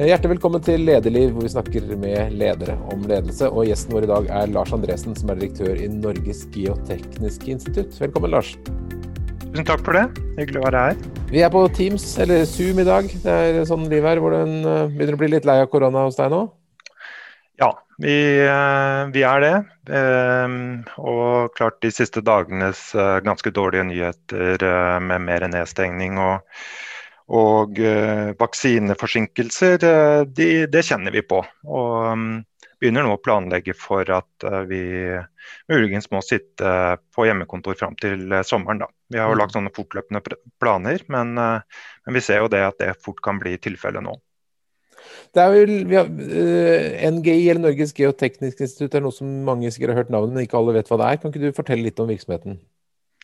Eh, hjertelig velkommen til Lederliv, hvor vi snakker med ledere om ledelse. Og Gjesten vår i dag er Lars Andresen, som er direktør i Norges geotekniske institutt. Velkommen, Lars. Tusen takk for det. Hyggelig å være her. Vi er på Teams, eller Zoom, i dag. Det er sånn liv her. hvor den eh, begynner å bli litt lei av korona hos deg nå? Ja, vi, eh, vi er det. Og klart de siste dagenes ganske dårlige nyheter med mer nedstengning og og eh, vaksineforsinkelser, eh, de, det kjenner vi på. Og um, begynner nå å planlegge for at uh, vi muligens må sitte på hjemmekontor fram til uh, sommeren. Da. Vi har jo mm. lagt sånne fortløpende planer, men, uh, men, vi ser jo det at det fort kan bli tilfellet nå. Det er vel, har, NGI, eller Norges geotekniske institutt, er noe som mange sikkert har hørt navnet, men ikke alle vet hva det er. Kan ikke du fortelle litt om virksomheten?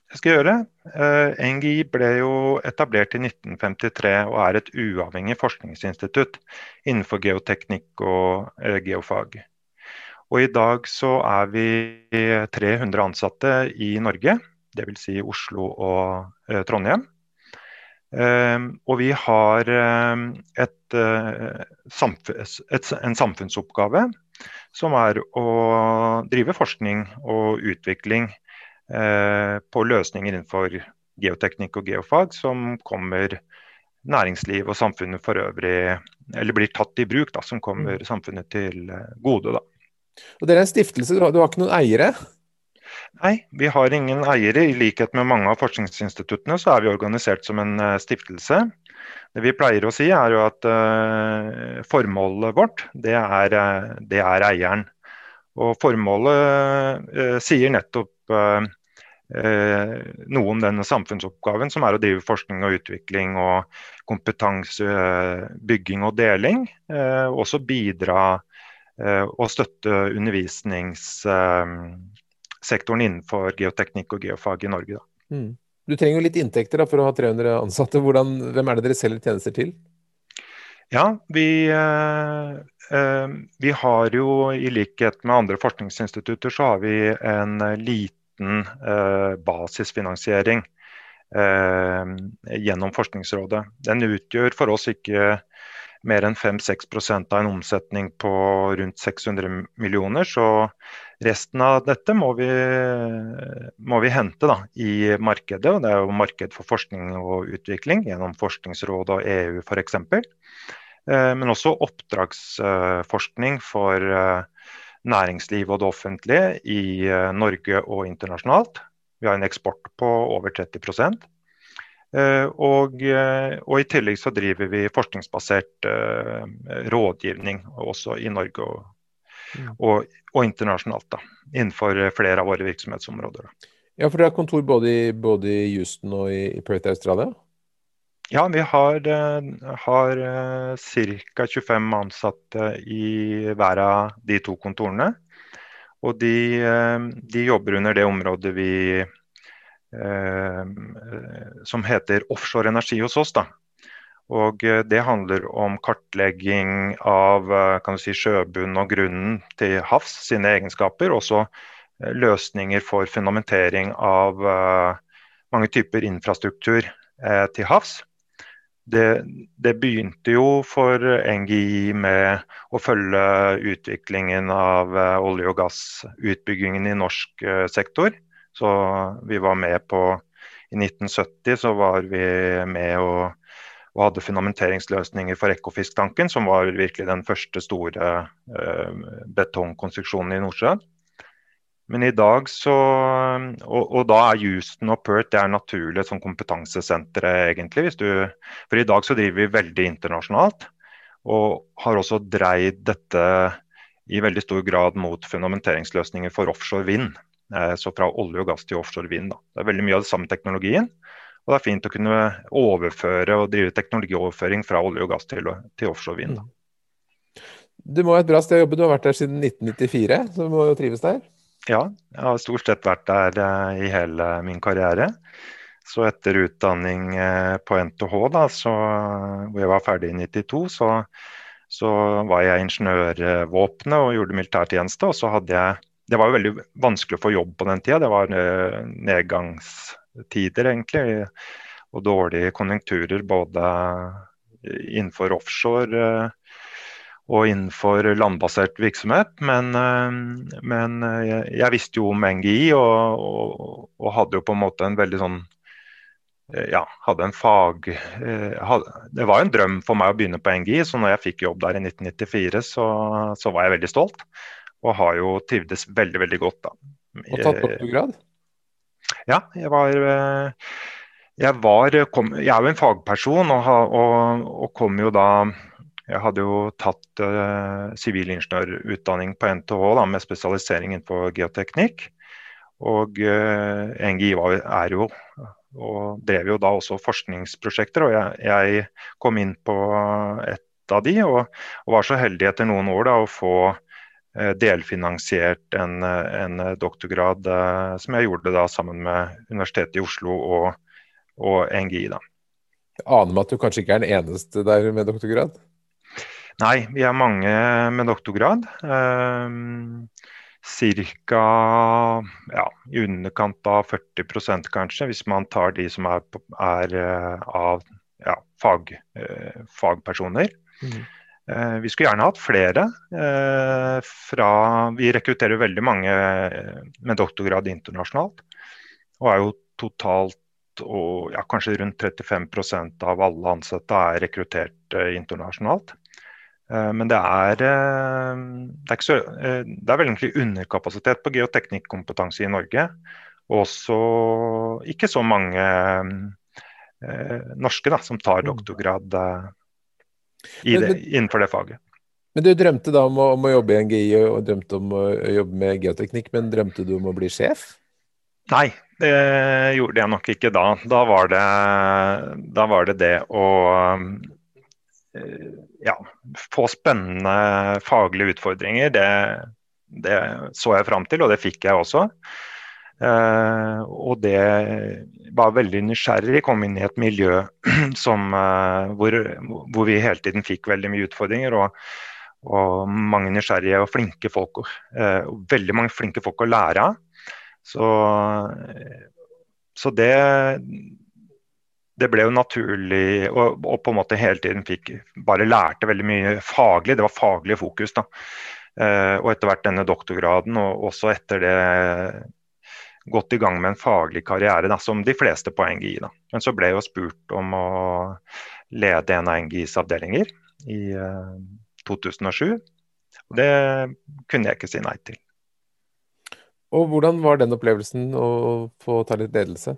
Det skal jeg gjøre. Eh, NGI ble jo etablert i 1953 og er et uavhengig forskningsinstitutt innenfor geoteknikk og uh, geofag. Og I dag så er vi 300 ansatte i Norge, dvs. Si Oslo og uh, Trondheim. og vi har et, et, en samfunnsoppgave som er å drive forskning og utvikling Eh, på løsninger innenfor geoteknikk og geofag som kommer næringsliv og samfunnet for øvrig, eller blir tatt i bruk, da, som kommer mm. samfunnet til eh, gode. Da. Og Dere er en stiftelse, du har, du har ikke noen eiere? Nei, vi har ingen eiere. I likhet med mange av forskningsinstituttene så er vi organisert som en uh, stiftelse. Det vi pleier å si er jo at uh, formålet vårt, det er, uh, det er, eieren. Og formålet sier nettopp Eh, noe om denne samfunnsoppgaven, som er å drive forskning og utvikling og kompetansebygging og deling. Eh, også bidra eh, og støtte undervisningssektoren innenfor geoteknikk og geofag i Norge. Mm. Du trenger jo litt inntekter da, for å ha 300 ansatte. Hvordan, hvem er det dere selger tjenester til? Ja, vi, eh, vi har jo i likhet med andre forskningsinstitutter så har vi en liten liten eh, basisfinansiering eh, gjennom Forskningsrådet. Den utgjør for oss ikke mer enn 5-6% av en omsetning på rundt 600 millioner. Så resten av dette må vi, må vi hente da, i markedet. og Det er jo marked for forskning og utvikling gjennom Forskningsrådet og EU f.eks. Eh, men også oppdragsforskning for næringsliv og det offentlige i eh, Norge og internasjonalt. Vi har en eksport på over 30 eh, og, eh, og i tillegg så driver vi forskningsbasert rådgivning også i Norge og, mm. og, og internasjonalt. Da, innenfor flere av våre virksomhetsområder. Ja, for dere har kontor både i, både i Houston og i Perth, Australia? Ja, vi har, eh, har ca. 25 ansatte i hver av de to kontorene. Og de, eh, de jobber under det området vi eh, som heter offshore energi hos oss. Da. Og det handler om kartlegging av si, sjøbunnen og grunnen til havs sine egenskaper. Også løsninger for fundamentering av mange typer infrastruktur til havs. Det, det, begynte jo for NGI med å følge utviklingen av eh, olje- og gassutbyggingen i norsk eh, sektor. Så vi var med på I 1970 så var vi med og, og hadde fundamenteringsløsninger for Ekofisk-tanken, som var virkelig den første store uh, betongkonstruksjonen i Nordsjøen. Men i dag så Og, og da er Houston og Perth det er naturlig som kompetansesentre, egentlig. Du, for i dag så driver vi veldig internasjonalt. Og har også dreid dette i veldig stor grad mot fundamenteringsløsninger for offshore vind. Eh, så fra olje og gass til offshore vind. Da. Det er veldig mye av den samme teknologien. Og det er fint å kunne overføre og drive teknologioverføring fra olje og gass til, til offshore vind. Da. Du må ha et bra sted å jobbe. Du har vært der siden 1994, så du må jo trives der? Ja, jeg har stort sett vært der eh, i hele min karriere. Så etter utdanning eh, på NTH, da, så, hvor jeg var ferdig i 92, så, så var jeg ingeniørvåpenet og gjorde militærtjeneste. Og så hadde jeg Det var jo veldig vanskelig å få jobb på den tida. Det var eh, nedgangstider, egentlig. Og dårlige konjunkturer både innenfor offshore og innenfor landbasert virksomhet. Men, men jeg, jeg, visste jo om NGI og, og, og, hadde jo på en måte en veldig sånn ja, hadde en fag hadde, Det var en drøm for meg å begynne på NGI, så når jeg fikk jobb der i 1994, så, så var jeg veldig stolt. Og har jo trivdes veldig, veldig godt da. Og tatt doktorgrad? Ja, jeg var jeg, var, kom, jeg er jo en fagperson og, og, og, kom jo da Jeg hadde jo tatt sivilingeniørutdanning uh, på NTH da, med spesialisering innenfor geoteknikk. Og uh, NGI var, er jo og drev jo da også forskningsprosjekter. Og jeg, jeg kom inn på et av de, og, og var så heldig etter noen år da, å få uh, delfinansiert en, en doktorgrad eh, som jeg gjorde da sammen med Universitetet i Oslo og, og NGI. da. Jeg aner meg at du kanskje ikke er den eneste der med doktorgrad? Nei, vi er mange med doktorgrad. Eh, Ca. Ja, i underkant av 40% kanskje, hvis man tar de som er, er eh, av ja, fag, fagpersoner. Mm. Eh, vi skulle gjerne hatt flere. Eh, fra, vi rekrutterer veldig mange eh, med doktorgrad internasjonalt. Og er jo totalt og ja, kanskje rundt 35% av alle ansatte er rekruttert internasjonalt. Men det er, det er, så, det er vel egentlig underkapasitet på geoteknikkompetanse i Norge. Og også ikke så mange norske da, som tar mm. doktorgrad i det, innenfor det faget. Men Du drømte da om å, om å, jobbe i NGI og drømte om å jobbe med geoteknikk, men drømte du om å bli sjef? Nei, det gjorde jeg nok ikke da. Da var det, da var det, det å ja, få spennende faglige utfordringer. Det, det så jeg fram til, og det fikk jeg også. Uh, og det var veldig nysgjerrig, kom inn i et miljø som, uh, hvor, hvor, vi hele tiden fikk veldig mye utfordringer. Og, og mange nysgjerrige og flinke folk. Uh, veldig mange flinke folk å lære av. Så, så det, det ble jo naturlig og, og, på en måte hele tiden fikk bare lærte veldig mye faglig. Det var faglig fokus. da. og etter hvert denne doktorgraden, og også etter det gått i gang med en faglig karriere, da, som de fleste på NGI. Da. Men så ble jeg jo spurt om å lede en av NGIs avdelinger i eh, 2007. Og det kunne jeg ikke si nei til. Og Hvordan var den opplevelsen å få ta litt ledelse?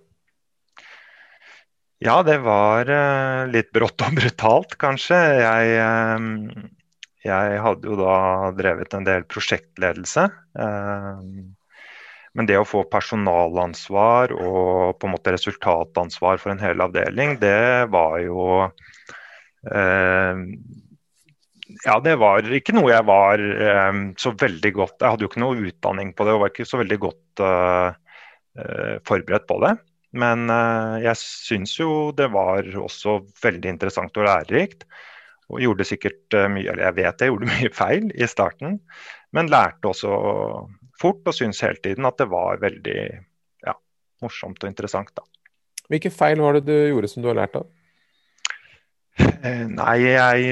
Ja, det var uh, litt brått og brutalt, kanskje. Jeg, uh, jeg, hadde jo da drevet en del prosjektledelse. Uh, men det å få personalansvar og på en måte resultatansvar for en hel avdeling, det var jo eh, Ja, det var ikke noe jeg var eh, så veldig godt Jeg hadde jo ikke noe utdanning på det og var ikke så veldig godt eh, eh forberedt på det. Men eh, jeg syns jo det var også veldig interessant og lærerikt. Og gjorde sikkert eh, mye, eller jeg vet jeg gjorde mye feil i starten, men lærte også fort og syns hele tiden at det var veldig ja, morsomt og interessant. da. Hvilke feil var det du gjorde som du har lært av? Eh, nei, jeg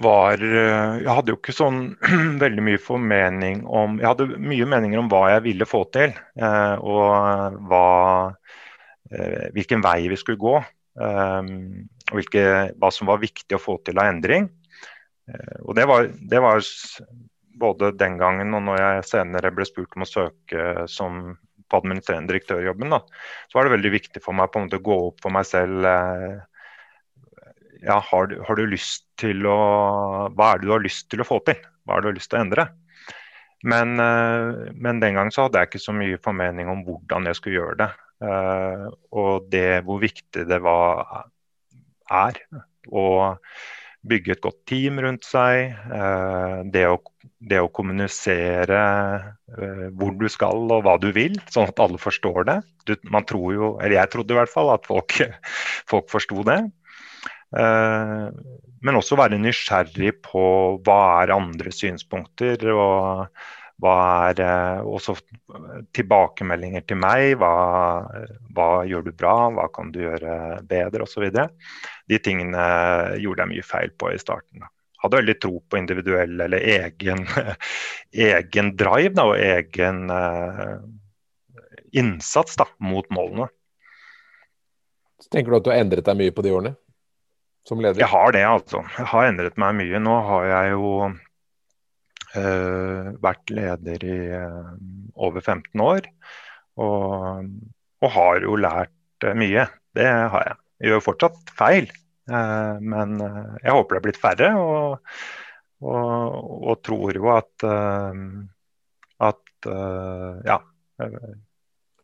var uh, Jeg hadde jo ikke sånn veldig mye formening om Jeg hadde mye meninger om hva jeg ville få til, uh, og hva, uh, hvilken vei vi skulle gå. Og hvilke, hva som var viktig å få til av endring. og det var, det var både den gangen og når jeg senere ble spurt om å søke som på administrerende direktørjobben, da, så var det veldig viktig for meg på en måte å gå opp for meg selv. Eh, ja, har du, har du, lyst til å Hva er det du har lyst til å få til? Hva er det du har lyst til å endre? Men, eh, men den gang så hadde jeg ikke så mye formening om hvordan jeg skulle gjøre det. Eh, og det hvor viktig det var, er. å bygge et godt team rundt seg. Eh, det å, det å kommunisere hvor du skal og hva du vil, sånn at alle forstår det. Du, man tror jo, eller jeg trodde i hvert fall, at folk, folk forsto det. Eh, men også være nysgjerrig på hva er andre synspunkter. og hva er også tilbakemeldinger til meg? Hva, hva, gjør du bra? Hva kan du gjøre bedre? Osv de tingene gjorde jeg mye feil på i starten. hadde veldig tro på individuell eller egen, egen drive da, og egen uh, innsats da, mot målene. Så tenker du at du har endret deg mye på de årene? Som leder? Jeg har det, altså. Jeg har endret meg mye. Nå har jeg jo uh, vært leder i uh, over 15 år. Og, og, har jo lært mye. Det har jeg. Jeg gjør fortsatt feil, men jeg håper det er blitt færre. Og, og, og tror jo at, at ja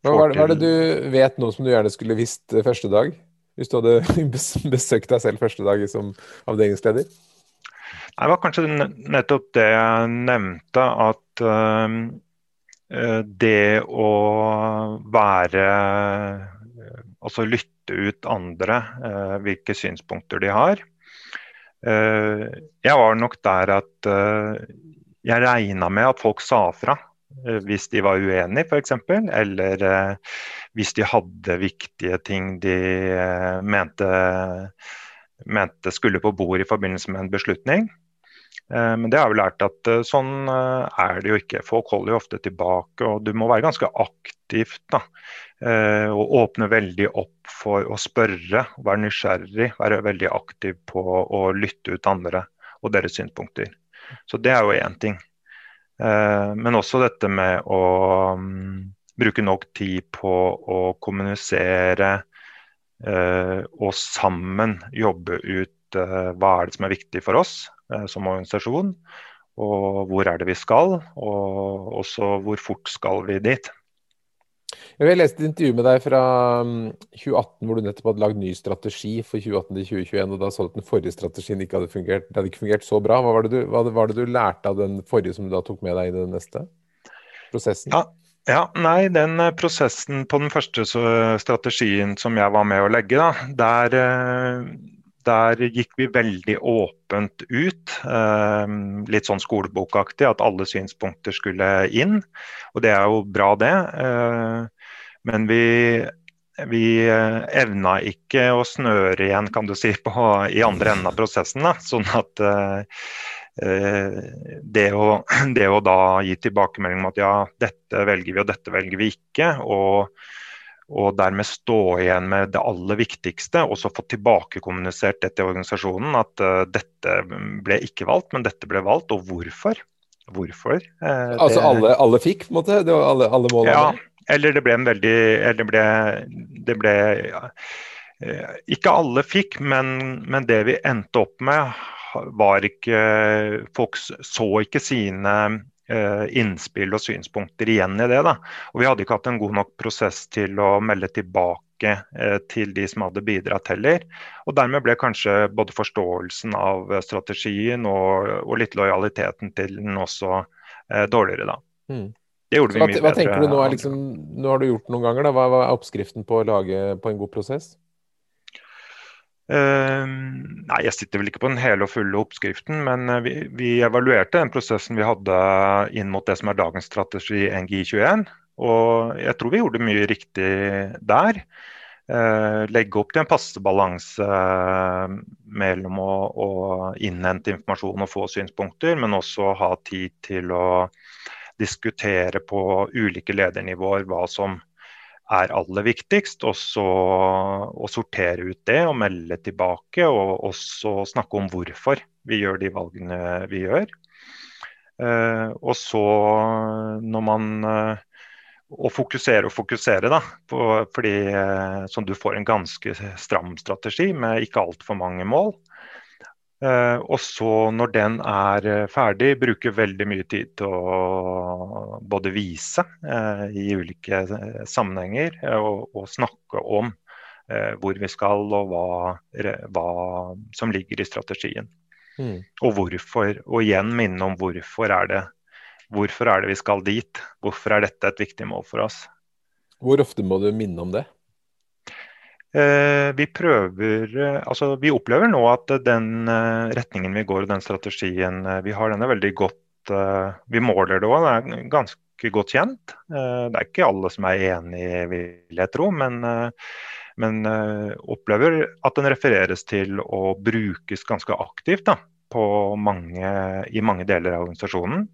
hva, hva, er det du vet nå som du gjerne skulle visst eh, første dag? Hvis du hadde besøkt deg selv første dag som avdelingsleder? Det var kanskje nettopp det jeg nevnte, at uh, det å være Altså lytte ut andre, hvilke synspunkter de har. Jeg var nok der at jeg regna med at folk sa fra Eh, hvis de var uenige, f.eks. Eller eh, hvis de hadde viktige ting de eh, mente, mente skulle på bord i forbindelse med en beslutning. Men det har vi lært at sånn er det jo ikke. Folk holder jo ofte tilbake. Og du må være ganske aktivt da. Og åpne veldig opp for å spørre, være nysgjerrig. Være veldig aktiv på å lytte ut andre og deres synspunkter. Så det er jo én ting. Eh, men også dette med å um, bruke nok tid på å kommunisere eh, og sammen jobbe ut eh, hva er det som er viktig for oss eh, som organisasjon. Og hvor er det vi skal, og også hvor fort skal vi dit. Jeg leste et intervju med deg fra 2018 um, hvor du nettopp hadde lagd ny strategi for 2018 2021, og da så du at den forrige strategien ikke hadde fungert, det hadde ikke fungert så bra. Hva var, det du, hva var det du lærte av den forrige som du da tok med deg i den neste prosessen? Ja, ja, nei, den eh, prosessen på den første strategien som jeg var med å legge, da, der, eh, der gikk vi veldig åpent ut. Eh, litt sånn skolebokaktig, at alle synspunkter skulle inn. Og det er jo bra, det. Men vi, vi evna ikke å snøre igjen kan du si, på, i andre enden av prosessen. Da. Sånn at det, å, det, å, da gi tilbakemelding om at ja, dette velger vi og dette velger vi ikke, og, og dermed stå igjen med det aller viktigste, og så få tilbakekommunisert det til organisasjonen at uh, dette ble ikke valgt, men dette ble valgt, og hvorfor. Hvorfor? Uh, altså det... alle, alle, fikk, på en måte? Det var alle, alle målene? Ja, eller det ble en veldig Eller det ble, det ble ja, eh, Ikke alle fikk, men, men, det vi endte opp med, var ikke Folk så ikke sine uh, innspill og synspunkter igjen i det. Da. Og vi hadde ikke hatt en god nok prosess til å melde tilbake uh, til de som hadde bidratt heller. Og dermed ble kanskje både forståelsen av strategien og, og litt lojaliteten til den også eh, dårligere, da. Mm. Det gjorde vi mye bedre. Hva tenker du nå, er liksom, nå har du gjort noen ganger, da. Hva, hva er oppskriften på å lage på en god prosess? Uh, nei, Jeg sitter vel ikke på den hele og fulle oppskriften, men uh, vi, vi, evaluerte den prosessen vi hadde inn mot det som er dagens strategi NGI21. Og jeg tror vi gjorde mye riktig der. Uh, legge opp til en passe balanse mellom å, å, innhente informasjon og få synspunkter, men også ha tid til å diskutere på ulike ledernivåer hva som er aller viktigst, og så å sortere ut det og melde tilbake. Og også snakke om hvorfor vi gjør de valgene vi gjør. Uh, og så når man uh, og fokusere og fokusere, da. På, fordi uh, så du får en ganske stram strategi med ikke altfor mange mål. Uh, og så når den er uh, ferdig, bruke veldig mye tid til å både vise uh, i ulike sammenhenger og, og, snakke om hvor vi skal og hva, hva, som ligger i strategien. Mm. Og hvorfor. Og igjen minne om hvorfor er, det, hvorfor er det vi skal dit. Hvorfor er dette et viktig mål for oss. Hvor ofte må du minne om det? Eh, vi prøver eh, Altså, vi opplever nå at den eh, retningen vi går og den strategien vi har, den er veldig godt Vi måler det òg, den er ganske godt kjent. Det er ikke alle som er enig, vil jeg tro, men, men opplever at den refereres til og brukes ganske aktivt. da mange, i mange deler av organisasjonen.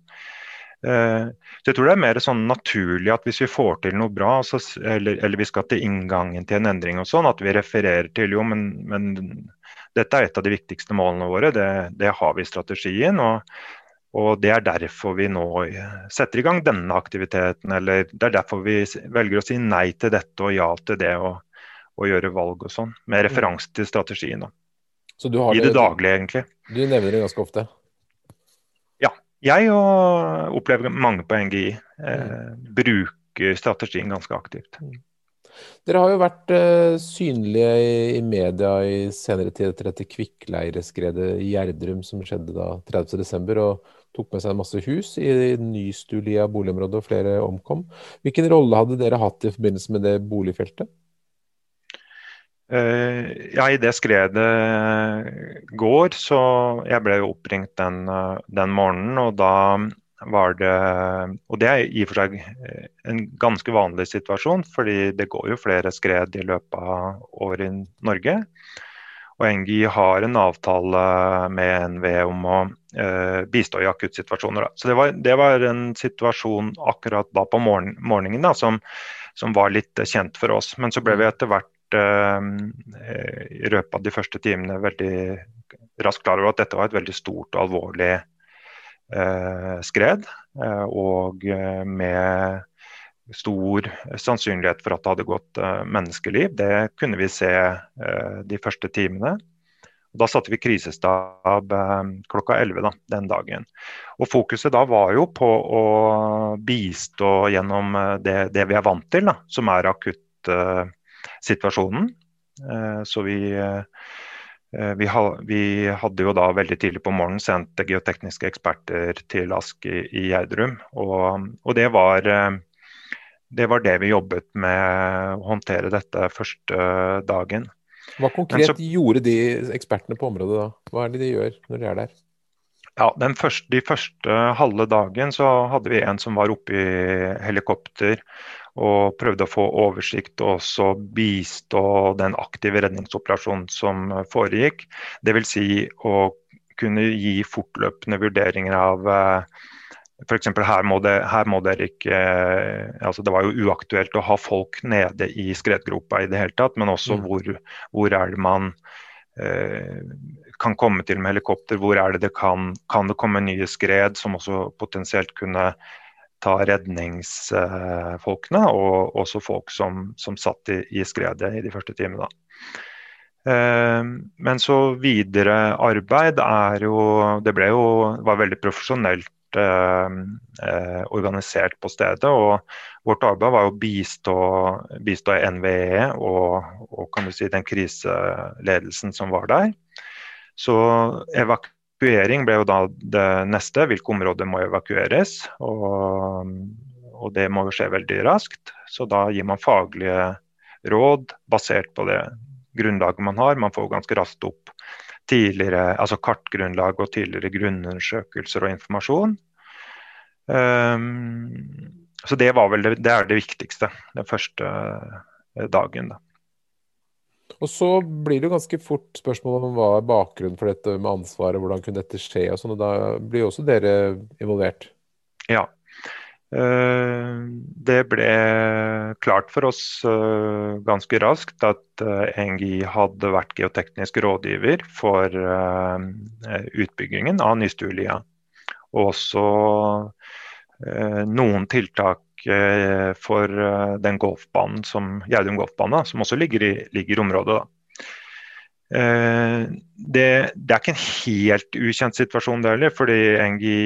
Eh, så jeg tror det er mer sånn naturlig at hvis vi får til noe bra, så, eller, eller, vi skal til inngangen til en endring og sånn, at vi refererer til jo, men, men dette er et av de viktigste målene våre. Det, det har vi i strategien. Og, og, det er derfor vi nå setter i gang denne aktiviteten. Eller det er derfor vi velger å si nei til dette og ja til det og, og gjøre valg og sånn. Med referanse til strategien. Da. I det, det daglige, egentlig. Du nevner det ganske ofte? Jeg og opplever mange på NGI eh, bruker strategien ganske aktivt. Mm. Dere har jo vært eh, synlige i, media i senere tid etter dette kvikkleireskredet i Gjerdrum som skjedde da 30.12. og tok med seg masse hus i Nystulia boligområde og flere omkom. Hvilken rolle hadde dere hatt i forbindelse med det boligfeltet? Eh, ja, I det skredet går, så jeg ble jo oppringt den, eh, den, morgenen. Og da var det Og det er i og for seg eh, en ganske vanlig situasjon, fordi det går jo flere skred i løpet av året i Norge. Og NGI har en avtale med NVE om å bistå i akuttsituasjoner. Så det var, det var, en situasjon akkurat da på morgen, morgenen da, som, som, var litt kjent for oss. Men så ble vi etter hvert i løpet av de første timene veldig raskt klar over at dette var et veldig stort og alvorlig eh, skred. Eh, og med stor sannsynlighet for at det hadde gått menneskeliv. Det kunne vi se de første timene. Da satte vi krisestab klokka 11 da, den dagen. Og Fokuset da var jo på å bistå gjennom det, det vi er vant til, da, som er akutt situasjonen. Eh, så vi, eh, vi, hadde jo da veldig tidlig på morgenen sendt geotekniske eksperter til Ask i, i Gjerdrum. Og, og det, var, eh, det var det vi jobbet med å håndtere dette første dagen. Hva konkret så, gjorde de ekspertene på området da? Hva er det de gjør når de er der? Ja, første, De første halve dagen så hadde vi en som var oppe i helikopter og prøvde å få oversikt og også bistå den aktive redningsoperasjonen som foregikk. Dvs. Si å kunne gi fortløpende vurderinger av eh, F.eks. Her, må det, her må dere ikke altså Det var jo uaktuelt å ha folk nede i skredgropa i det hele tatt, men også mm. hvor, hvor, er det man eh, kan komme til med helikopter, hvor er det det kan, kan det komme nye skred som også potensielt kunne ta redningsfolkene, og også folk som, som satt i, i, skredet i de første timene. Eh, men så videre arbeid er jo Det ble jo, var veldig profesjonelt eh, eh organisert på stedet. og Vårt arbeid var å bistå, bistå NVE og, og si, den kriseledelsen som var der. Så evak Evakuering ble jo da det neste. Hvilke områder må evakueres? Og, og, det må jo skje veldig raskt. Så da gir man faglige råd basert på det grunnlaget man har. Man får ganske raskt opp tidligere, altså kartgrunnlag og tidligere grunnundersøkelser og informasjon. Um, så det, vel det, det er det viktigste den første dagen. da. Og så blir det jo ganske fort spørsmål om hva er bakgrunnen for dette med ansvaret, hvordan kunne dette skje og sånn, og da blir jo også dere involvert? Ja. Eh, det ble klart for oss eh, ganske raskt at eh, NGI hadde vært geoteknisk rådgiver for utbyggingen av Nystulia. Og også noen tiltak for eh, den golfbanen som Gjerdum golfbane, som også ligger i, ligger området. Eh, det, det, er ikke en helt ukjent situasjon det heller, fordi NGI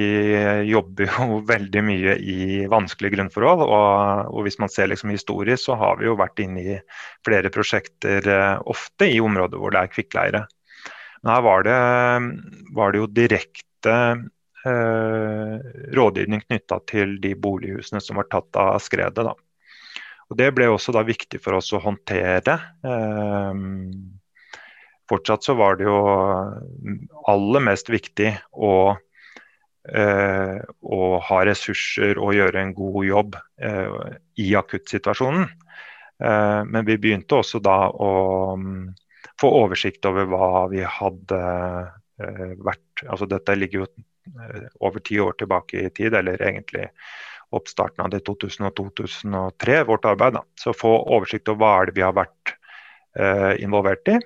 jobber jo veldig mye i vanskelige grunnforhold. Og, og hvis man ser liksom historisk, så har vi jo vært inne i flere prosjekter ofte i områder hvor det er kvikkleire. Men her var det, var det jo direkte Eh, rådgivning knytta til de bolighusene som var tatt av skredet. Da. Og Det ble også da viktig for oss å håndtere. Eh, fortsatt så var det jo aller mest viktig å, eh, å ha ressurser og gjøre en god jobb i akuttsituasjonen. men vi begynte også da å mm, få oversikt over hva vi hadde vært altså Dette ligger jo over ti år tilbake i tid, eller egentlig oppstarten av det 2000 og 2003, vårt arbeid. Da. Så få oversikt over hva er det vi har vært eh, involvert i.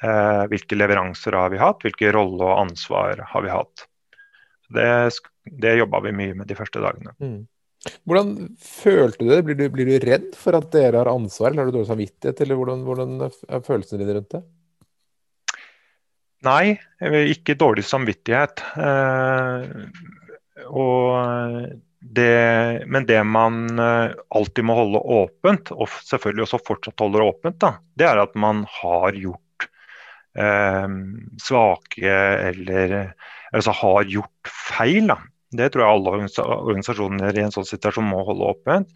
Eh, hvilke leveranser har vi hatt, hvilke rolle og ansvar har vi hatt. Det, det jobba vi mye med de første dagene. Mm. Hvordan følte du det? Blir du, blir du, redd for at dere har ansvar, eller har du dårlig samvittighet, eller hvordan, hvordan er følelsene dine rundt det? Nei, ikke dårlig samvittighet. Eh, og det, men det man eh, alltid må holde åpent, og selvfølgelig også fortsatt holder åpent, da, det er at man har gjort eh, svake eller altså har gjort feil. Da. Det tror jeg alle organisasjoner i en sånn situasjon må holde åpent.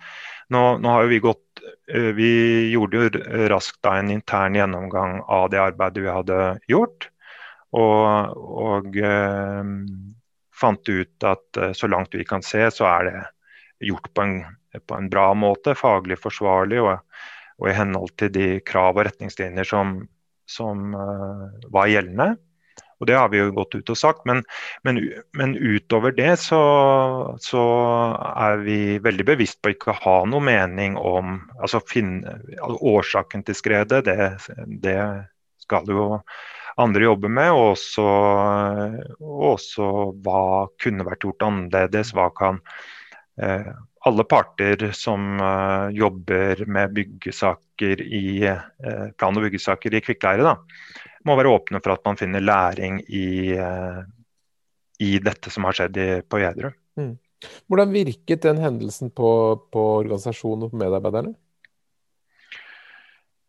Nå, nå har Vi gått, eh, vi gjorde jo raskt da en intern gjennomgang av det arbeidet vi hadde gjort. Og, og eh, fant ut at eh, så langt vi kan se, så er det gjort på en, på en bra måte, faglig forsvarlig og, og, i henhold til de krav og retningslinjer som, som uh, var gjeldende. Og Det har vi jo gått ut og sagt, men, men, men utover det så, så, er vi veldig bevisst på ikke å ha noe mening om altså finne, altså Årsaken til skredet, det, det skal jo andre jobber med, og også, også hva kunne vært gjort annerledes. Hva kan eh, alle parter som uh, jobber med byggesaker i uh, plan- og byggesaker i kvikkleire, må være åpne for at man finner læring i, i dette som har skjedd på Gjedrud. Mm. Hvordan virket den hendelsen på, på organisasjonen og på medarbeiderne?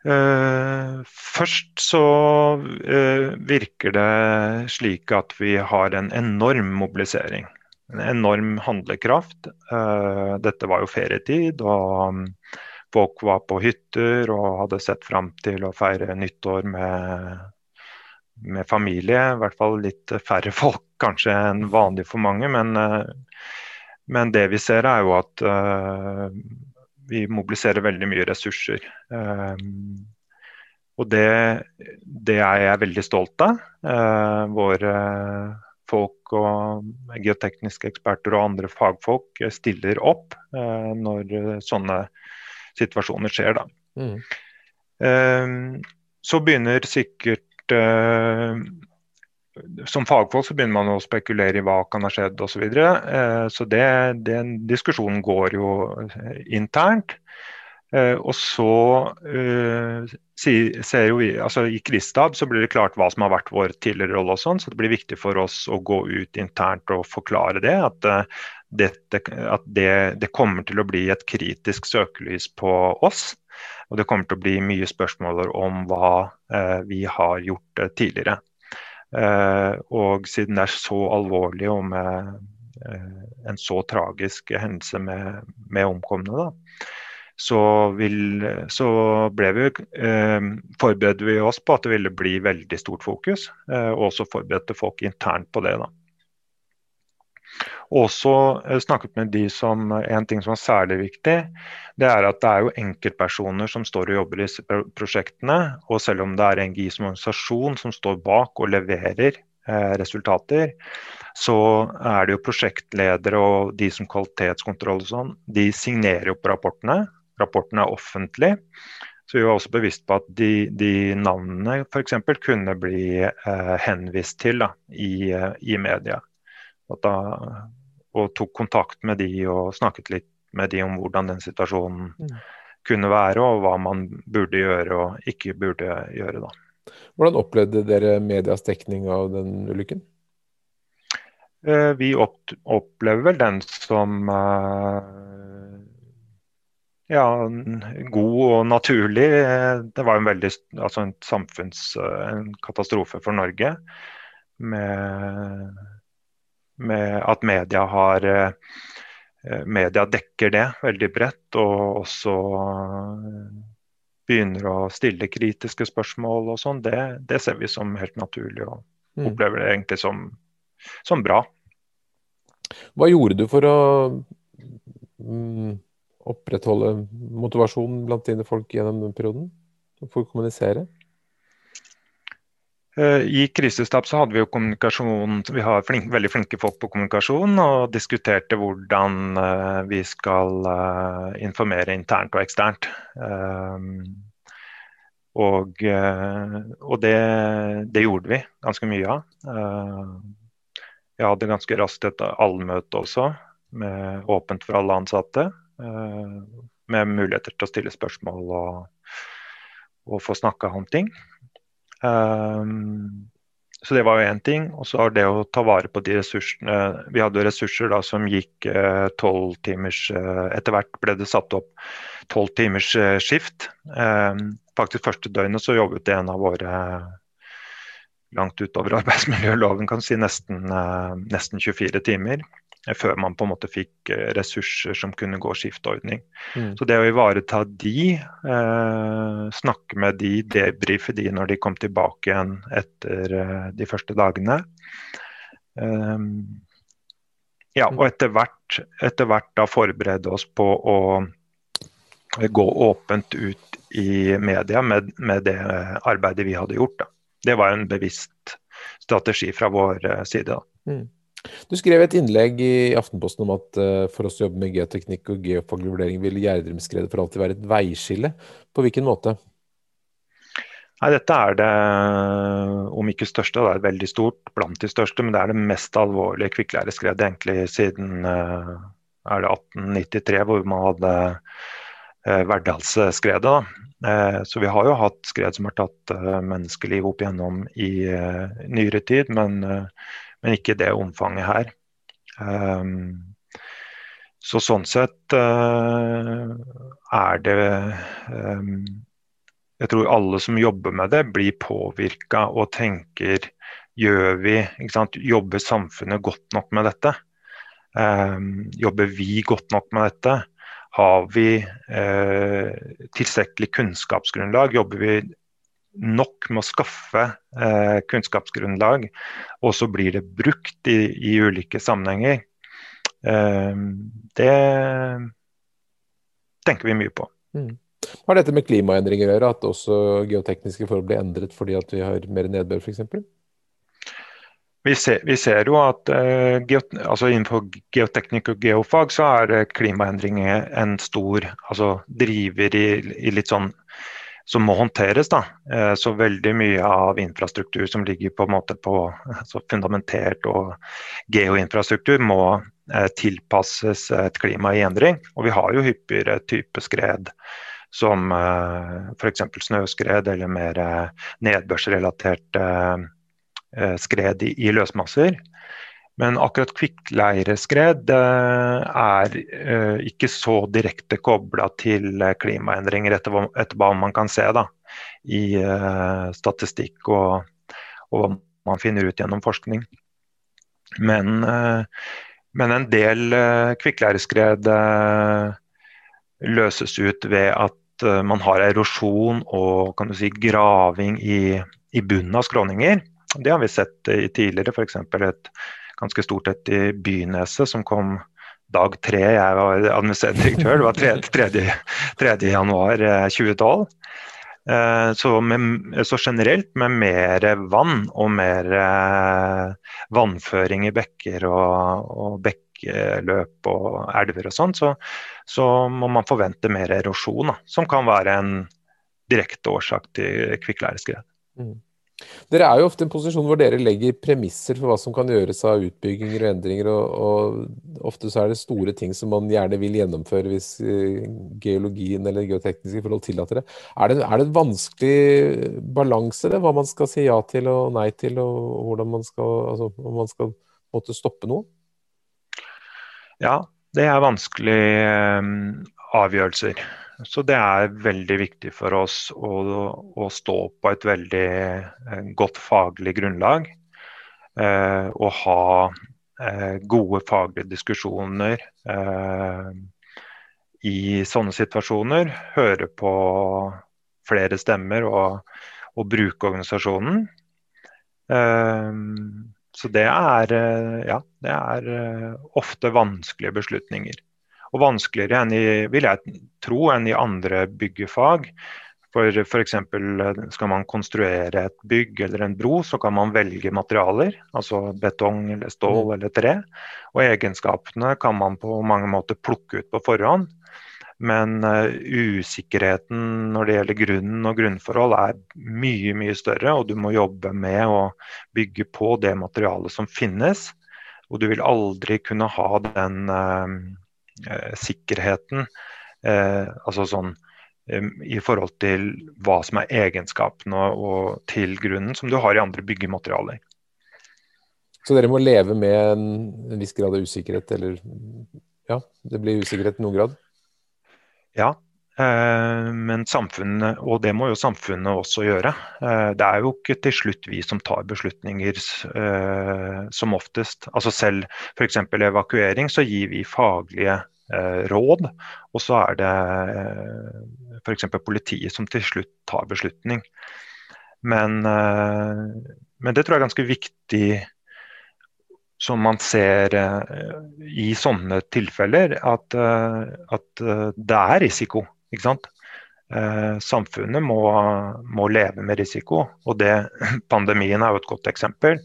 Uh, først så uh, virker det slik at vi har en enorm mobilisering. En enorm handlekraft. Uh, dette var jo ferietid, og um, folk var på hytter og hadde sett fram til å feire nyttår med, med familie. I hvert fall litt færre folk kanskje enn vanlig for mange, men, men det vi ser er jo at vi mobiliserer veldig mye ressurser. Um, og det, det, er jeg veldig stolt av. Eh, våre folk og geotekniske eksperter og andre fagfolk stiller opp eh, når sånne situasjoner skjer. Mm. Eh, så begynner sikkert uh, som fagfolk så begynner man å spekulere i hva kan ha skjedd osv. Så, videre. Eh, så det, den diskusjonen går jo eh, internt. Eh, og så ser jo vi, altså I Kristab så blir det klart hva som har vært vår tidligere rolle, og sånn, så det blir viktig for oss å gå ut internt og forklare det. At, dette, at det, det kommer til å bli et kritisk søkelys på oss. Og det kommer til å bli mye spørsmål om hva vi har gjort tidligere. Eh, og siden det er så alvorlig og med eh, en så tragisk hendelse med, med omkomne, da, så, vil, så vi, eh, forberedte vi oss på at det ville bli veldig stort fokus. Eh, og også forberedte folk internt på det. da. Også eh, snakket med de som En ting som er særlig viktig, det er at det er jo enkeltpersoner som står og jobber i disse prosjektene. Og selv om det er NGI som organisasjon som står bak og leverer eh, resultater, så er det jo prosjektledere og de som kvalitetskontroll og sånn, de signerer jo på rapportene. Rapporten er offentlig. Så vi var også bevisst på at de, de navnene f.eks. kunne bli eh, henvist til da, i, eh, i media. Da, og tok kontakt med de og snakket litt med de om hvordan den situasjonen mm. kunne være, og hva man burde gjøre og ikke burde gjøre. Da. Hvordan opplevde dere medias dekning av den ulykken? Eh, vi opplever vel den som eh, ja, god og naturlig. Det var en veldig altså en samfunnskatastrofe for Norge. Med med at media har eh, Media dekker det veldig bredt, og også eh, begynner å stille kritiske spørsmål og sånn. Det, det, ser vi som helt naturlig, og mm. opplever det egentlig som, som, bra. Hva gjorde du for å mm, opprettholde motivasjonen blant dine folk gjennom den perioden? For å kommunisere? I krisestab så hadde vi jo kommunikasjon Vi har flink, veldig flinke folk på kommunikasjon og diskuterte hvordan vi skal informere internt og eksternt. Og, og det, det, gjorde vi ganske mye av. Jeg hadde ganske raskt et allmøte også, med, åpent for alle ansatte. Med muligheter til å stille spørsmål og, og få snakka om ting. Um, så det var jo én ting. Og så det å ta vare på de ressursene Vi hadde ressurser da som gikk eh, tolv uh, timers Etter hvert ble det satt opp tolv timers uh, skift. Um, faktisk første døgnet så jobbet en av våre langt utover arbeidsmiljøloven, kan si nesten, nesten 24 timer før man på en måte fikk eh, ressurser som kunne gå skiftordning. Mm. Så det å ivareta de, eh, snakke med de, debrife de når de kom tilbake igjen etter eh, de første dagene. Eh, ja, og etter hvert, etter hvert da forberede oss på å gå åpent ut i media med, med det arbeidet vi hadde gjort. Da. Det var en bevisst strategi fra vår eh, side. Da. Mm. Du skrev et innlegg i Aftenposten om at uh, for oss å jobbe med geoteknikk og geofaglig vurdering, vil Gjerdrumskredet for alltid være et veiskille. På hvilken måte? Nei, Dette er det, om ikke største, det er veldig stort blant de største, men det er det mest alvorlige kvikklæreskredet egentlig siden uh, er det 1893, hvor man hadde uh, Verdalsskredet. Så vi har jo hatt skred som har tatt menneskeliv opp igjennom i nyere tid, men men ikke det omfanget her. Um, så sånn sett uh, er det um, Jeg tror alle som jobber med det, blir påvirka og tenker Gjør vi, Jobber samfunnet godt nok med dette? Um, jobber vi godt nok med dette? Har vi uh, tilstrekkelig kunnskapsgrunnlag? Jobber vi nok med å skaffe eh, kunnskapsgrunnlag, og så blir det brukt i, i ulike sammenhenger. Eh, det tenker vi mye på. Mm. Har dette med klimaendringer å gjøre, at også geotekniske forhold blir endret fordi at vi har mer nedbør f.eks.? Vi ser, vi ser, jo at uh, geot, altså innenfor geoteknikk og geofag så er klimaendringer en stor altså driver i, i litt sånn som må håndteres. Da. Eh, så veldig mye av infrastruktur som ligger på på altså fundamentert og geoinfrastruktur, må eh, tilpasses et klima i endring. Og vi har jo hyppigere type skred som eh, f.eks. snøskred eller mer nedbørsrelaterte skred i løsmasser. Men akkurat kvikkleireskred er eh, ikke så direkte kobla til eh, klimaendringer, etter hva man kan se da, i eh, statistikk og, og hva man finner ut gjennom forskning. Men, men en del kvikkleireskred løses ut ved at man har erosjon og si, graving i, i bunnen av skråninger. Det har vi sett tidligere, f.eks. et ganske stort et i Byneset, som kom dag tre. Jeg var administrerende direktør. Det var 3. 3. 3. januar 2012. Eh, så, med, så, generelt med mer vann og mer eh, vannføring i bekker og, og bekkeløp og elver og sånn, så, så, må man forvente mer erosjon, da, som kan være en direkte årsak til kvikkleireskred. Mm. Dere er jo ofte i en posisjon hvor dere legger premisser for hva som kan gjøres av utbygginger og endringer, og, og ofte så er det store ting som man gjerne vil gjennomføre hvis uh, geologien eller geotekniske forhold tillater det. Er det, er det en vanskelig balanse, det, hva man skal si ja til og nei til, og hvordan man skal, altså, om man skal måtte stoppe noe? Ja, det er vanskelige um, avgjørelser. Så det er veldig viktig for oss å, å stå på et veldig eh, godt faglig grunnlag. Eh, og ha eh, gode faglige diskusjoner eh, i sånne situasjoner. Høre på flere stemmer og, og bruke organisasjonen. Eh, så det er, eh, ja, det er ofte vanskelige beslutninger og vanskeligere enn i, vil jeg tro, enn i andre byggefag. For f.eks. skal man konstruere et bygg eller en bro, så kan man velge materialer. Altså betong eller stål mm. eller tre. Og egenskapene kan man på mange måter plukke ut på forhånd. Men uh, usikkerheten når det gjelder grunnen og grunnforhold er mye mye større, og du må jobbe med å bygge på det materialet som finnes. Og du vil aldri kunne ha den uh, sikkerheten, uh, altså sånn i forhold til hva som er egenskapene og til grunnen, som du har i andre byggematerialer. Så dere må leve med en, en viss grad av usikkerhet, eller ja, det blir usikkerhet i noen grad? Ja, eh, men samfunnet, og det må jo samfunnet også gjøre. Eh, det er jo ikke til slutt vi som tar beslutninger eh, som oftest. Altså selv f.eks. evakuering, så gir vi faglige råd. Og så er det f.eks. politiet som til slutt tar beslutning. Men, men det tror jeg er ganske viktig som man ser i sånne tilfeller, at, at det er risiko. Ikke sant? samfunnet må, må, leve med risiko, og det, pandemien er jo et godt eksempel.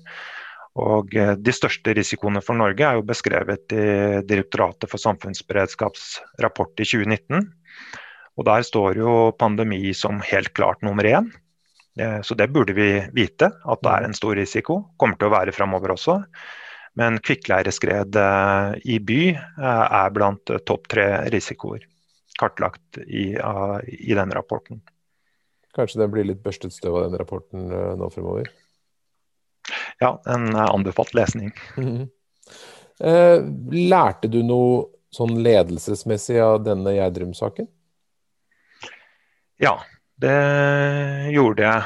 Og De største risikoene for Norge er jo beskrevet i Direktoratet for samfunnsberedskaps rapport i 2019. Og Der står jo pandemi som helt klart nummer én. Så det burde vi vite, at det er en stor risiko. Kommer til å være framover også. Men kvikkleireskred eh, i by eh, er blant eh, topp tre risikoer kartlagt i, i den rapporten. Kanskje den blir litt børstet støv av den rapporten nå fremover? Ja, en anbefalt lesning. Mm -hmm. lærte du noe sånn ledelsesmessig av denne Gjerdrum-saken? Ja, det gjorde jeg.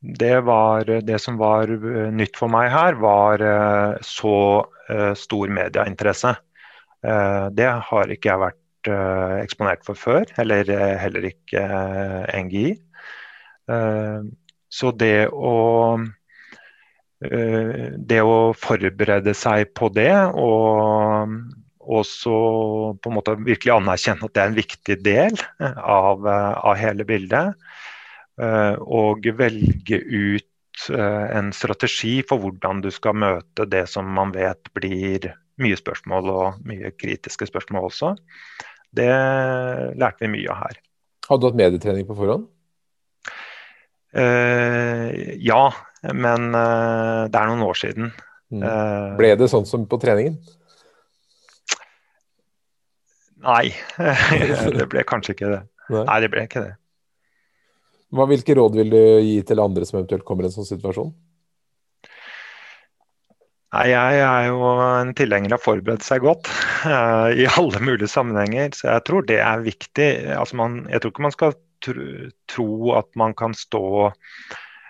Det, var, det som var eh, nytt for meg her, var eh, så eh, stor medieinteresse. Det har ikke jeg vært eksponert for før, eller heller ikke NGI. Så det å det å forberede seg på det, og også på en måte virkelig anerkjenne at det er en viktig del av, av hele bildet, Eh, og velge ut eh, en strategi for hvordan du skal møte det som man vet blir mye spørsmål, og mye kritiske spørsmål også. Det lærte vi mye av her. Hadde du hatt medietrening på forhånd? Uh, ja, men uh, det er noen år siden. Mm. Uh, Ble det sånn som på treningen? Nei, det ble kanskje ikke det. Nei, Nei det ble ikke det. Hva, hvilke råd vil du gi til andre som eventuelt kommer i en sånn situasjon? Nei, Jeg er jo en tilhenger av å forberede seg godt uh, i alle mulige sammenhenger. Så jeg tror det er viktig. Altså man, jeg tror ikke man skal tro, at man kan stå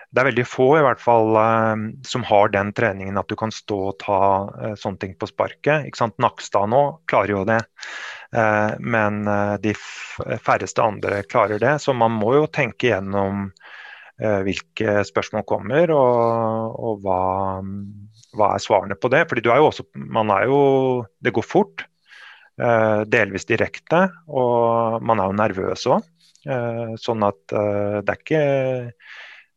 Det er veldig få i hvert fall uh, som har den treningen at du kan stå og ta uh, sånne ting på sparket. Ikke sant? Nakstad nå klarer jo det. Eh, men eh, de færreste andre klarer det. Så man må jo tenke gjennom eh, hvilke spørsmål kommer, og, og hva, hva, er svarene på det. Fordi du er jo også, man er jo, Det går fort, delvis direkte, og man er jo nervøs òg. Sånn at det er ikke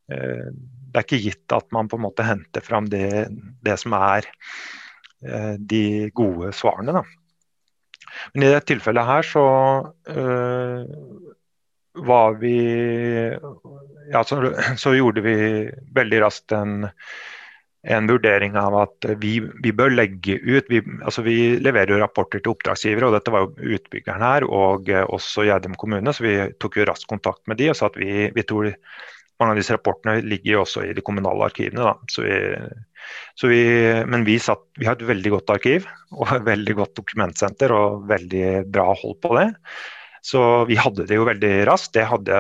det er ikke gitt at man på en måte henter fram det, det som er de gode svarene. Da. Men i dette tilfellet her så øh, var vi Ja, så, så, gjorde vi veldig raskt en, en vurdering av at vi, vi bør legge ut vi, altså vi, leverer jo rapporter til oppdragsgivere, og dette var jo utbyggeren her og også Gjerdrum kommune, så vi tok jo raskt kontakt med de og sa at vi, vi tror mange av disse rapportene ligger jo også i de kommunale arkivene. Da. Så vi, så vi, men vi, satt, vi, har et veldig godt arkiv og et veldig godt dokumentsenter og veldig bra hold på det. Så vi hadde det jo veldig raskt. Det hadde,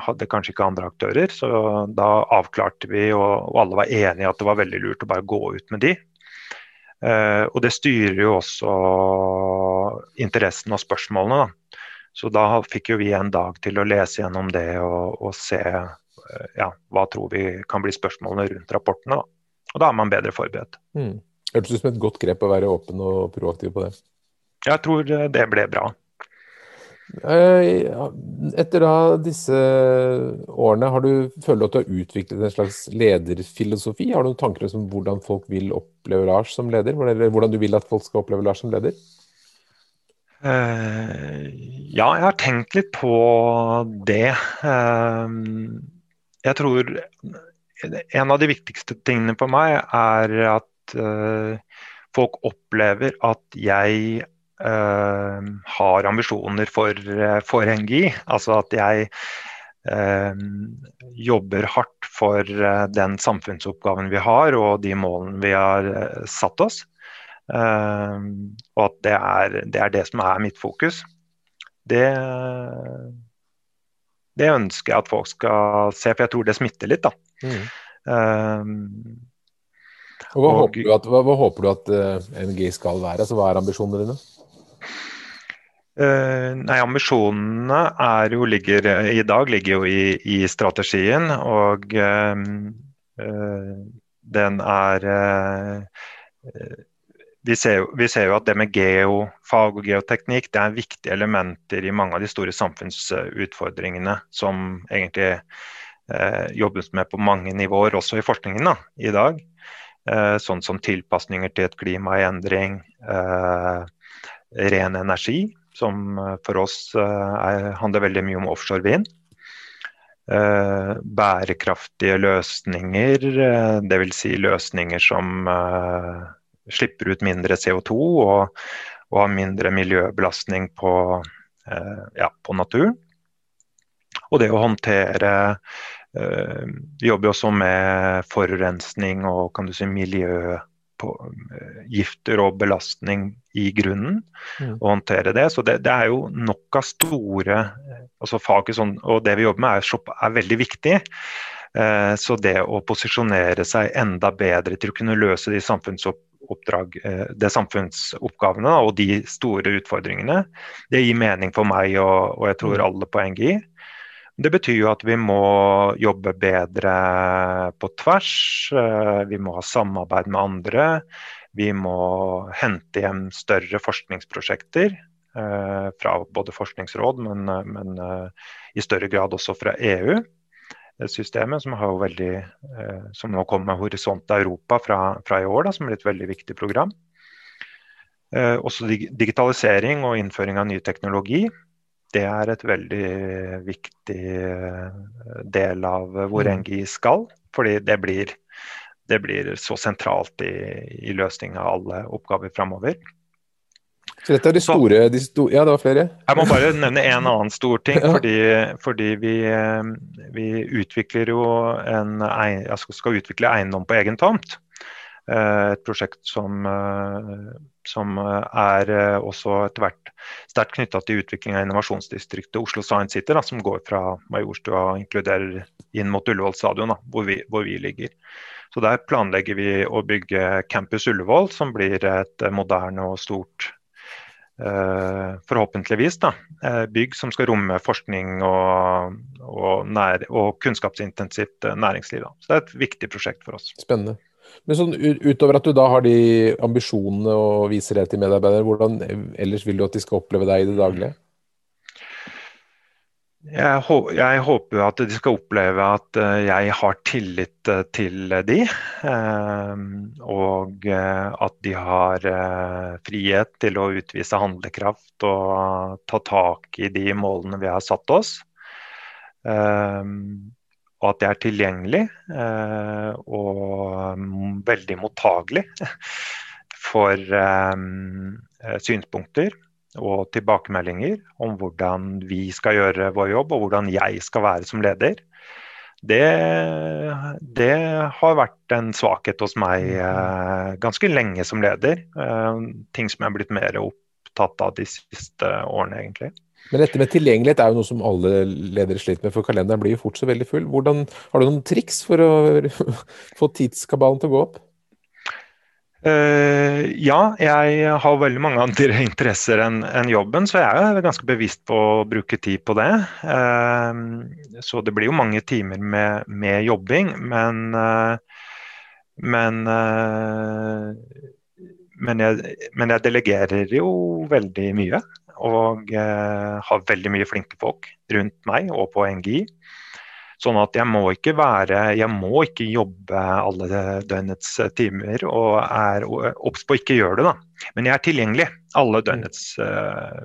hadde kanskje ikke andre aktører. Så da avklarte vi, og, og alle var enige at det var veldig lurt å bare gå ut med de. Uh, og det styrer jo også interessen og spørsmålene. Da. Så da fikk jo vi en dag til å lese gjennom det og, og se uh, ja, hva tror vi kan bli spørsmålene rundt rapportene. Da. Og da er man bedre forberedt. Mm. Hørtes ut som et godt grep å være åpen og proaktiv på det. Jeg tror eh, det ble bra. Eh, etter da disse årene, har du, du at du har utviklet en slags lederfilosofi? Har du noen tanker om hvordan folk vil oppleve Lars som leder? Eller hvordan du vil at folk skal oppleve Lars som leder? Uh, ja, jeg har tenkt litt på det. Uh, jeg tror en av de viktigste tingene for meg er at folk opplever at jeg har ambisjoner for, for NGI. Altså at jeg jobber hardt for den samfunnsoppgaven vi har og de målene vi har satt oss. Og at det er, det er, det som er mitt fokus. Det, det, ønsker jeg at folk skal se, for jeg tror det smitter litt. da. Mm. Um, hva, og, håper du at, hva, hva håper du at uh, NGI NG skal være? Altså, hva er ambisjonene dine? Uh, nei, Ambisjonene er jo, ligger, i dag ligger jo i, i strategien. Og øh, den er vi ser, vi ser, jo at det med geofag og geoteknikk det er viktige elementer i mange av de store samfunnsutfordringene som egentlig øh, jobbes med på mange nivåer, også i forskningen da, i dag. Eh, sånn som tilpasninger til et klima i endring, eh, ren energi, som eh, for oss eh, er, handler veldig mye om offshore vind. Uh, bærekraftige løsninger, dvs. Si løsninger som slipper ut mindre CO2 og, og har mindre miljøbelastning på, eh, ja, på naturen. Og det å håndtere eh, Vi jobber også med forurensning og kan du si, miljø på, eh, gifter og belastning i grunnen. Mm. og håndtere det. Så det, det, er jo nok av store altså faget sånn, Og det vi jobber med er, er veldig viktig. Eh, så det å posisjonere seg enda bedre til å kunne løse de samfunnsoppgavene oppdrag, eh, det samfunnsoppgavene og de store utfordringene. Det gir mening for meg og, og jeg tror mm. alle på NGI. Det betyr jo at vi må jobbe bedre på tvers. Eh, vi må ha samarbeid med andre. Vi må hente hjem større forskningsprosjekter eh, fra både forskningsråd, men, men i større grad også fra EU systemet, som, veldig, eh, som nå kommer med Horisont Europa fra, fra, i år, da, som blir et veldig viktig program. Eh, også digitalisering og innføring av ny teknologi. Det er et veldig viktig eh, del av hvor mm. NGI skal. Fordi det blir, det blir så sentralt i, i løsning av alle oppgaver framover. Så dette er de store, de store, Ja, det var flere. Jeg må bare nevne en annen stor ting. Fordi, fordi vi, eh, vi, utvikler jo en, altså skal utvikle eiendom på egen tomt. Eh, et prosjekt som, eh, som er også etter hvert sterkt knytta til utvikling av innovasjonsdistriktet Oslo Science City, da, som går fra Majorstua og inkluderer inn mot Ullevål stadion, da, hvor, vi, hvor vi ligger. Så Der planlegger vi å bygge Campus Ullevål, som blir et moderne og stort Eh, forhåpentligvis da, eh, bygg som skal romme forskning og, og, nær, og kunnskapsintensivt eh, næringsliv. Da. Så det er et viktig prosjekt for oss. Spennende. Men sånn, utover at du da har de ambisjonene og viser det til medarbeidere, hvordan ellers vil du at de skal oppleve deg i det daglige? Jeg, jeg, håper at de skal oppleve at eh, jeg har tillit eh, til de. Eh, og at de har frihet til å utvise handlekraft og ta tak i de målene vi har satt oss. Og at jeg er tilgjengelig og mm, veldig mottagelig for synspunkter og tilbakemeldinger om hvordan vi skal gjøre vår jobb, og hvordan jeg skal være som leder. Det, det har vært en svakhet hos meg eh, ganske lenge som leder. Eh, ting som jeg er blitt mer opptatt av de siste årene, egentlig. Men dette med tilgjengelighet er jo noe som alle ledere sliter med, for kalenderen blir jo fort så veldig full. Hvordan, har du noen triks for å få tidskabalen til å gå opp? Uh, ja, jeg har veldig mange andre interesser enn en jobben, så jeg er ganske bevisst på å bruke tid på det. Uh, så det blir jo mange timer med, med jobbing, men uh, men, men jeg, men, jeg, delegerer jo veldig mye. Og har veldig mye flinke folk rundt meg og på NGI. Sånn at jeg må ikke være Jeg må ikke jobbe alle døgnets timer og er obs på ikke gjøre det, da. Men jeg er tilgjengelig alle døgnets uh,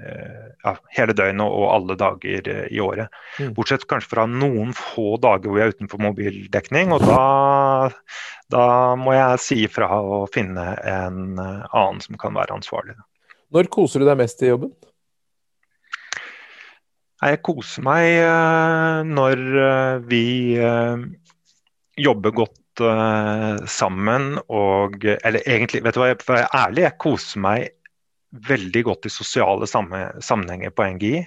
ja, hele døgnet og alle dager i året. Mm. Bortsett kanskje fra noen få dager hvor jeg er utenfor mobildekning. Og da, da må jeg si ifra og finne en annen som kan være ansvarlig. Når koser du deg mest i jobben? Jeg koser meg uh, når uh, vi uh, jobber godt sammen og Eller egentlig, vet du hva, for jeg er ærlig, jeg koser meg veldig godt i sosiale sammenhenger på NGI.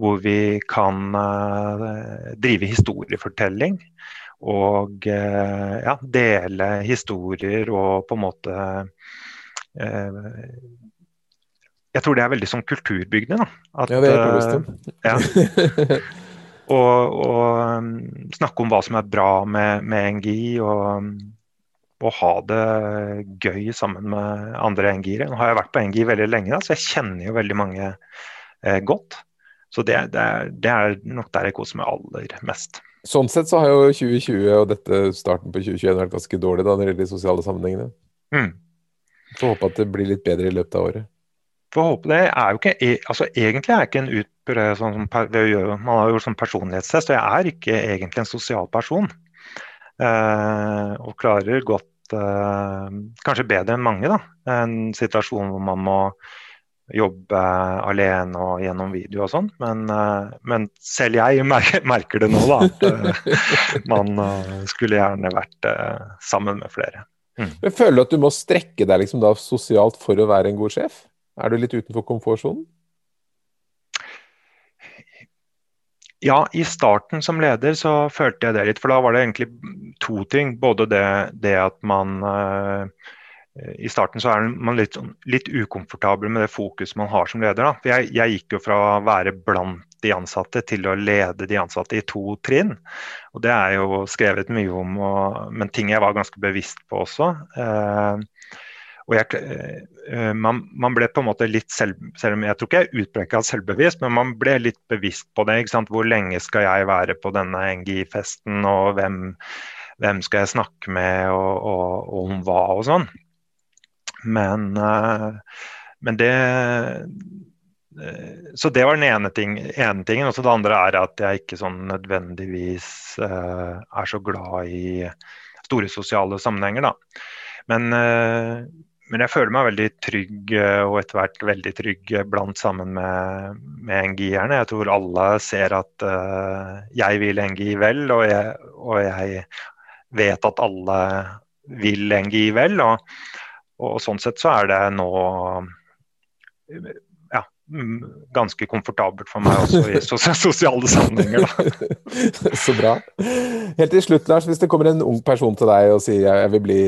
Hvor vi kan drive historiefortelling og ja, dele historier og på en måte jeg tror det er veldig sånn kulturbyggende. At, ja, det er uh, ja. og, og um, snakke om hva som er bra med, med NGI, og, og, ha det gøy sammen med andre NGI-ere. Nå har jeg vært på NGI veldig lenge, da, så jeg kjenner jo veldig mange eh, godt. Så det, det, er, det, er, nok der jeg koser meg aller mest. Sånn sett så har jo 2020 og dette starten på 2021 vært ganske dårlig da, når det gjelder de sosiale sammenhengene. Mm. Får håpe at det blir litt bedre i løpet av året får håpe det. er jo ikke, e, altså Egentlig er jeg ikke en utprøvd sånn, Man har gjort sånn personlighetstest, og jeg er ikke egentlig en sosial person. Eh, og klarer godt, eh, kanskje bedre enn mange, da, en situasjon hvor man må jobbe alene og gjennom video og sånn. Men, eh, men, selv jeg merker, det nå, da. At eh, man eh, skulle gjerne vært eh, sammen med flere. Mm. Men Føler du at du må strekke deg liksom da sosialt for å være en god sjef? Er du litt utenfor komfortsonen? Ja, i starten som leder så følte jeg det litt. For da var det egentlig to ting. Både det, det at man uh, I starten så er man litt, litt, ukomfortabel med det fokus man har som leder. Da. For jeg, jeg, gikk jo fra å være blant de ansatte til å lede de ansatte i to trinn. Og det er jo skrevet mye om, og, men ting jeg var ganske bevisst på også. Uh, og jeg, uh, man, man, ble på en måte litt selv, selv om jeg tror ikke jeg utpreka selvbevisst, men man ble litt bevisst på det. ikke sant? Hvor lenge skal jeg være på denne NGI-festen, og hvem, hvem, skal jeg snakke med, og, og, og om hva og sånn. Men, uh, men det så det var den ene, ting, ene tingen. Og så det andre er at jeg ikke sånn nødvendigvis er så glad i store sosiale sammenhenger, da. Men, men jeg føler meg veldig trygg eh, og etter hvert veldig trygg blant sammen med, med NGI-erne. Jeg tror alle ser at uh, jeg vil NGI vel, og jeg, og jeg, vet at alle vil NGI vel. Og, og sånn sett så er det nå ganske komfortabelt for meg også i sosiale sammenhenger. Så bra. Helt til slutt, Lars. Hvis det kommer en ung person til deg og sier jeg vil bli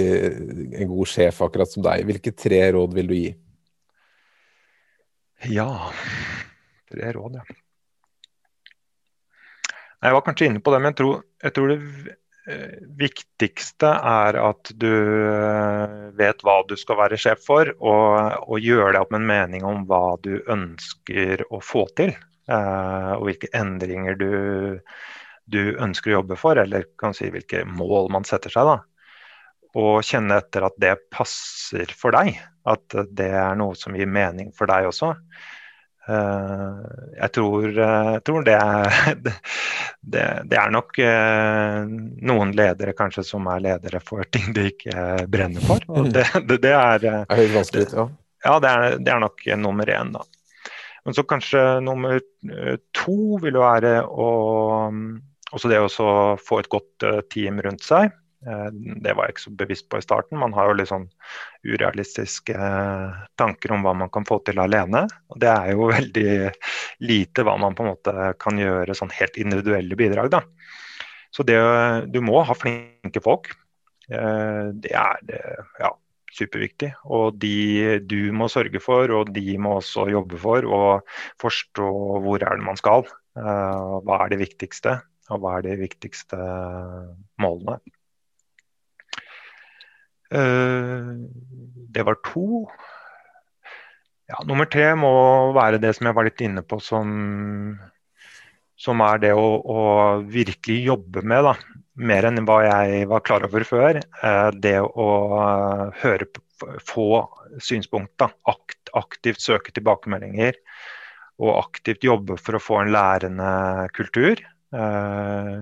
en god sjef akkurat som deg, hvilke tre råd vil du gi? Ja Tre råd, ja. Jeg var kanskje inne på det, men jeg tror, jeg tror det viktigste er at du eh, vet hva du skal være sjef for, og, og gjør deg opp en mening om hva du ønsker å få til. Eh, og hvilke endringer du, du, ønsker å jobbe for, eller kan si hvilke mål man setter seg. da. Og kjenne etter at det passer for deg, at det er noe som gir mening for deg også. Eh, jeg tror, eh, jeg tror det, er, det, det, er nok eh, noen ledere kanskje som er ledere for ting de ikke brenner for. Og det, det, det er, er vanskelig, ja. ja det, er, det er nok nummer én, da. Men så kanskje nummer to vil være å også det å få et godt team rundt seg. Eh, det var jeg ikke så bevisst på i starten. Man har jo litt sånn urealistiske eh, tanker om hva man kan få til alene. Og det er jo veldig lite hva man på en måte kan gjøre sånn helt individuelle bidrag. da. Så det, du må ha flinke folk. Eh, det er ja, superviktig. Og de du må sørge for, og de må også jobbe for. Og forstå hvor er det man skal. Hva er det viktigste, og hva er de viktigste målene. Eh, det var to. Ja, nummer tre må være det som jeg var litt inne på, som, som er det å, å, virkelig jobbe med. Da. Mer enn hva jeg var klar over før. Eh, det å høre, få synspunkt. Akt, aktivt søke tilbakemeldinger. Og aktivt jobbe for å få en lærende kultur. Eh,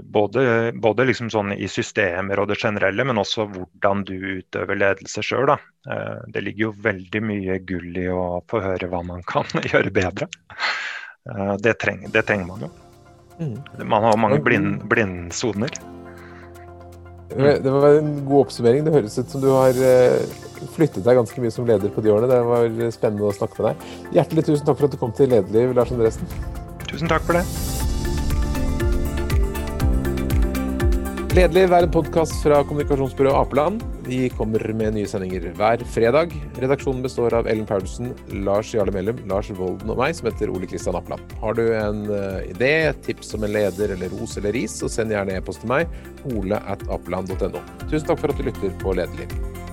både, både liksom sånn i systemer og det generelle, men også hvordan du utøver ledelse sjøl. Eh, det ligger jo veldig mye gull i å få høre hva man kan gjøre bedre. Eh, det, trenger, det trenger man jo. Mm. Man har mange blind, blindsoner. Det var en god oppsummering. Det høres ut som du har eh, flyttet deg ganske mye som leder på de årene. Det var spennende å snakke med deg. Hjertelig tusen takk for at du kom til Lederliv, Lars Andresen. Tusen takk for det. Lederliv er en podkast fra kommunikasjonsbyrået Apeland. Vi kommer med nye sendinger hver fredag. Redaksjonen består av Ellen Paulsen, Lars Jarle Mellum, Lars Volden og meg, som heter Ole Kristian Apeland. Har du en uh, idé, tips om en leder eller ros eller ris, så send gjerne e-post til meg, ole at apeland.no. Tusen takk for at du lytter på Lederliv.